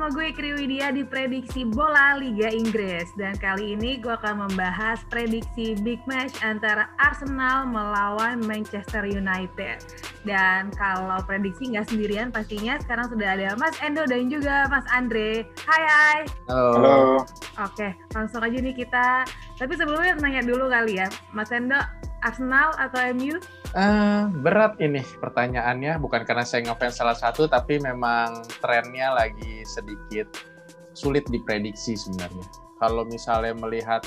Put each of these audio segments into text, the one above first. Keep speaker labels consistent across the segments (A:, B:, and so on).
A: sama gue Kriwidia di prediksi bola Liga Inggris. Dan kali ini gue akan membahas prediksi big match antara Arsenal melawan Manchester United. Dan kalau prediksi nggak sendirian pastinya sekarang sudah ada Mas Endo dan juga Mas Andre. Hai hai.
B: Halo, Halo.
A: Oke langsung aja nih kita. Tapi sebelumnya nanya dulu kali ya Mas Endo Arsenal atau MU?
B: Uh, berat ini pertanyaannya, bukan karena saya ngefans salah satu, tapi memang trennya lagi sedikit sulit diprediksi sebenarnya. Kalau misalnya melihat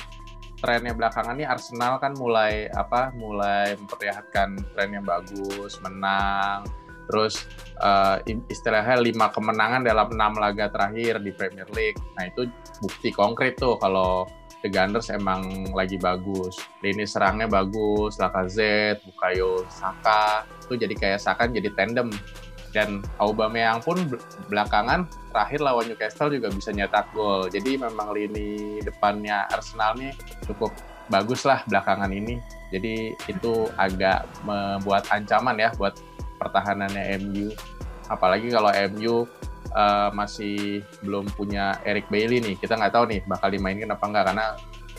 B: trennya belakangan ini Arsenal kan mulai apa mulai memperlihatkan tren yang bagus menang terus uh, istilahnya lima kemenangan dalam enam laga terakhir di Premier League nah itu bukti konkret tuh kalau The Gunners emang lagi bagus. Lini serangnya bagus, Lacazette, Bukayo Saka, itu jadi kayak Saka jadi tandem. Dan Aubameyang pun belakangan terakhir lawan Newcastle juga bisa nyetak gol. Jadi memang lini depannya Arsenal nih cukup bagus lah belakangan ini. Jadi itu agak membuat ancaman ya buat pertahanannya MU. Apalagi kalau MU uh, masih belum punya Eric Bailey nih. Kita nggak tahu nih bakal dimainkan apa nggak karena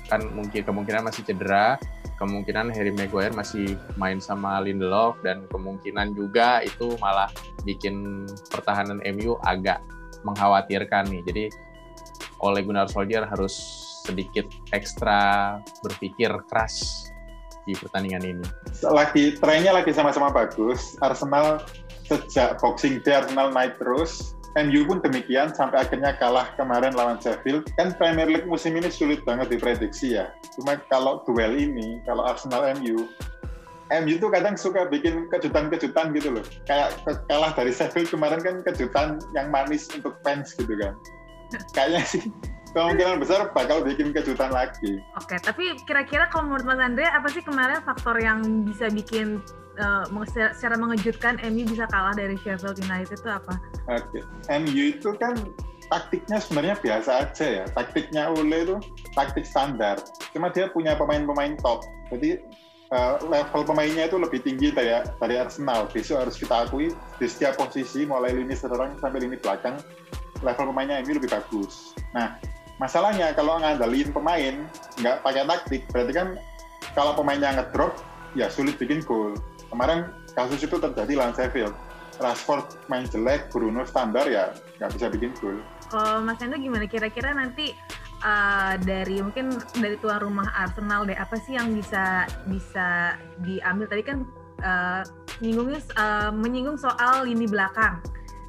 B: kan mungkin kemungkinan masih cedera, kemungkinan Harry Maguire masih main sama Lindelof dan kemungkinan juga itu malah bikin pertahanan MU agak mengkhawatirkan nih. Jadi oleh Gunnar Solskjaer harus sedikit ekstra berpikir keras di pertandingan ini.
C: Lagi trennya lagi sama-sama bagus. Arsenal sejak Boxing Day Arsenal naik terus MU pun demikian sampai akhirnya kalah kemarin lawan Sheffield. Kan Premier League musim ini sulit banget diprediksi ya. Cuma kalau duel ini, kalau Arsenal MU, MU tuh kadang suka bikin kejutan-kejutan gitu loh. Kayak kalah dari Sheffield kemarin kan kejutan yang manis untuk fans gitu kan. Kayaknya sih kemungkinan besar bakal bikin kejutan lagi.
A: Oke, tapi kira-kira kalau menurut Mas Andre, apa sih kemarin faktor yang bisa bikin uh, secara mengejutkan MU bisa kalah dari Sheffield United itu apa?
C: Oke, okay. MU itu kan taktiknya sebenarnya biasa aja ya. Taktiknya Ole itu taktik standar. Cuma dia punya pemain-pemain top. Jadi uh, level pemainnya itu lebih tinggi dari, dari Arsenal. Besok harus kita akui di setiap posisi mulai lini serang sampai lini belakang level pemainnya MU lebih bagus. Nah, masalahnya kalau ngandelin pemain nggak pakai taktik, berarti kan kalau pemainnya ngedrop ya sulit bikin gol kemarin kasus itu terjadi lawan Sheffield. Rashford main jelek, Bruno standar ya nggak bisa bikin gol.
A: Kalau Mas Endo gimana kira-kira nanti uh, dari mungkin dari tuan rumah Arsenal deh apa sih yang bisa bisa diambil tadi kan uh, uh, menyinggung soal lini belakang.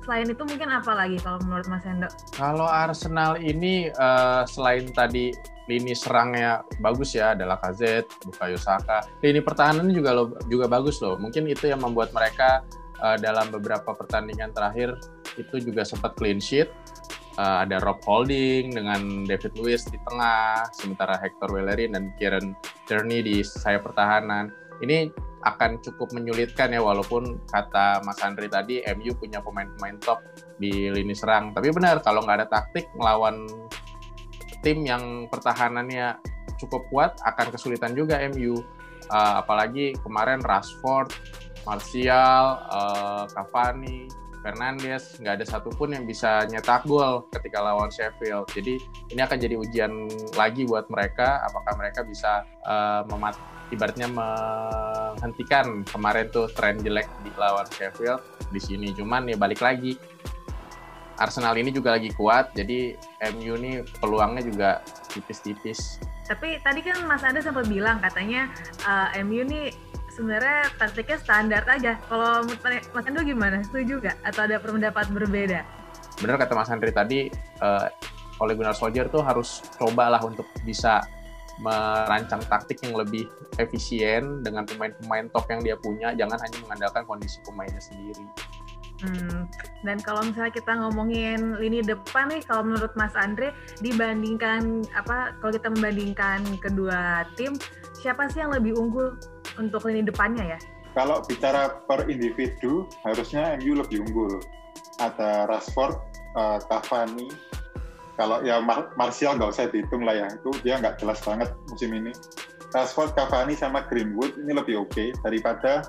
A: Selain itu mungkin apa lagi kalau menurut Mas Endo?
B: Kalau Arsenal ini uh, selain tadi lini serangnya bagus ya, adalah KZ, Bukayo Saka. Lini pertahanan juga lo, juga bagus loh. Mungkin itu yang membuat mereka uh, dalam beberapa pertandingan terakhir itu juga sempat clean sheet. Uh, ada Rob Holding dengan David Luiz di tengah, sementara Hector Bellerin dan Kieran Tierney di sayap pertahanan. Ini akan cukup menyulitkan ya walaupun kata Mas Andri tadi MU punya pemain-pemain top di lini serang. Tapi benar kalau nggak ada taktik melawan tim yang pertahanannya cukup kuat akan kesulitan juga MU. Uh, eh, apalagi kemarin Rashford, Martial, uh, Cavani, Fernandes nggak ada satupun yang bisa nyetak gol ketika lawan Sheffield. Jadi ini akan jadi ujian lagi buat mereka. Apakah mereka bisa uh, memat ibaratnya menghentikan kemarin tuh tren jelek di lawan Sheffield di sini. Cuman ya balik lagi Arsenal ini juga lagi kuat, jadi MU ini peluangnya juga tipis-tipis.
A: Tapi tadi kan Mas Anda sempat bilang katanya uh, eh, MU ini sebenarnya taktiknya standar aja. Kalau Mas Anda gimana? Setuju nggak? Atau ada pendapat berbeda?
B: Benar kata Mas Andri tadi, uh, oleh Gunnar Solskjaer tuh harus cobalah untuk bisa merancang taktik yang lebih efisien dengan pemain-pemain top yang dia punya, jangan hanya mengandalkan kondisi pemainnya sendiri.
A: Hmm, dan kalau misalnya kita ngomongin lini depan nih, kalau menurut Mas Andre dibandingkan apa? Kalau kita membandingkan kedua tim, siapa sih yang lebih unggul untuk lini depannya ya?
C: Kalau bicara per individu, harusnya MU lebih unggul. Ada Rashford, uh, Cavani. Kalau ya Mar Martial nggak usah dihitung lah ya, itu dia nggak jelas banget musim ini. Rashford, Cavani sama Greenwood ini lebih oke okay daripada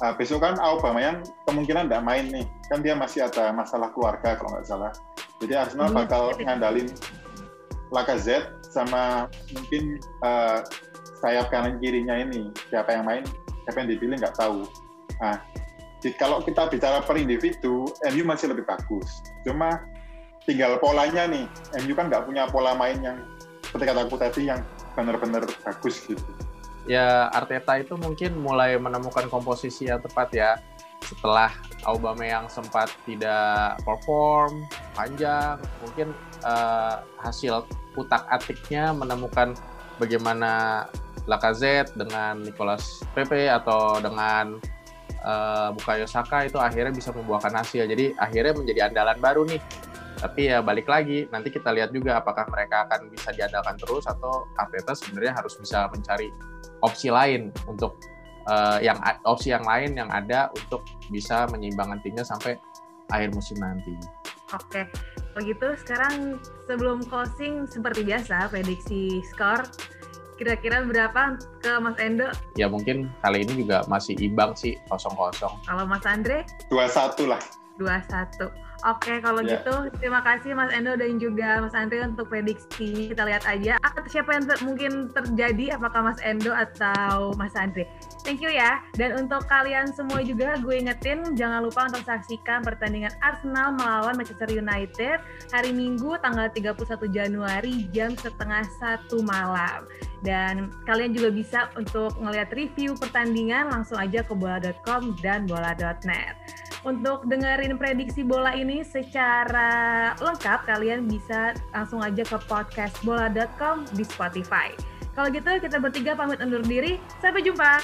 C: uh, besok kan Aubameyang kemungkinan tidak main nih kan dia masih ada masalah keluarga kalau nggak salah Jadi Arsenal
A: Hmm,
C: bakal
A: ketik.
C: ngandalin Lacazette sama mungkin eh, sayap kanan kirinya ini siapa yang main siapa yang dipilih nggak tahu. Nah, di- kalau kita bicara per individu, MU masih lebih bagus. Cuma tinggal polanya nih. MU kan nggak punya pola main yang seperti kataku tadi yang benar-benar bagus gitu.
B: ya Arteta itu mungkin mulai menemukan komposisi yang tepat ya setelah Aubameyang sempat tidak perform panjang mungkin eh, hasil utak atiknya menemukan bagaimana Lacazette dengan Nicolas Pepe atau dengan eh, Bukayo Saka itu akhirnya bisa membuahkan hasil jadi akhirnya menjadi andalan baru nih tapi ya balik lagi nanti kita lihat juga apakah mereka akan bisa diandalkan terus atau Arteta sebenarnya harus bisa mencari opsi lain untuk eh, yang opsi yang lain yang ada untuk bisa menyeimbangkan timnya sampai akhir musim nanti.
A: Oke, kalau gitu sekarang sebelum closing seperti biasa prediksi skor kira-kira berapa ke Mas Endo?
B: Ya mungkin kali ini juga masih imbang sih kosong-kosong.
A: Kalau Mas Andre
C: 2-1 lah.
A: 21. Oke, kalau
C: Ya.
A: gitu terima kasih Mas Endo dan juga Mas Andre untuk prediksi. Kita lihat aja siapa yang ter- mungkin terjadi apakah Mas Endo atau Mas Andre. Thank you ya. Dan untuk kalian semua juga gue ingetin jangan lupa untuk saksikan pertandingan Arsenal melawan Manchester United hari Minggu tanggal 31 Januari jam setengah satu malam. Dan kalian juga bisa untuk ngelihat review pertandingan langsung aja ke bola.com dan bola.net. Untuk dengerin prediksi bola ini secara lengkap, kalian bisa langsung aja ke podcast bola.com di Spotify. Kalau gitu, kita bertiga pamit undur diri. Sampai jumpa.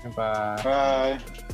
B: Sampai
C: Bye.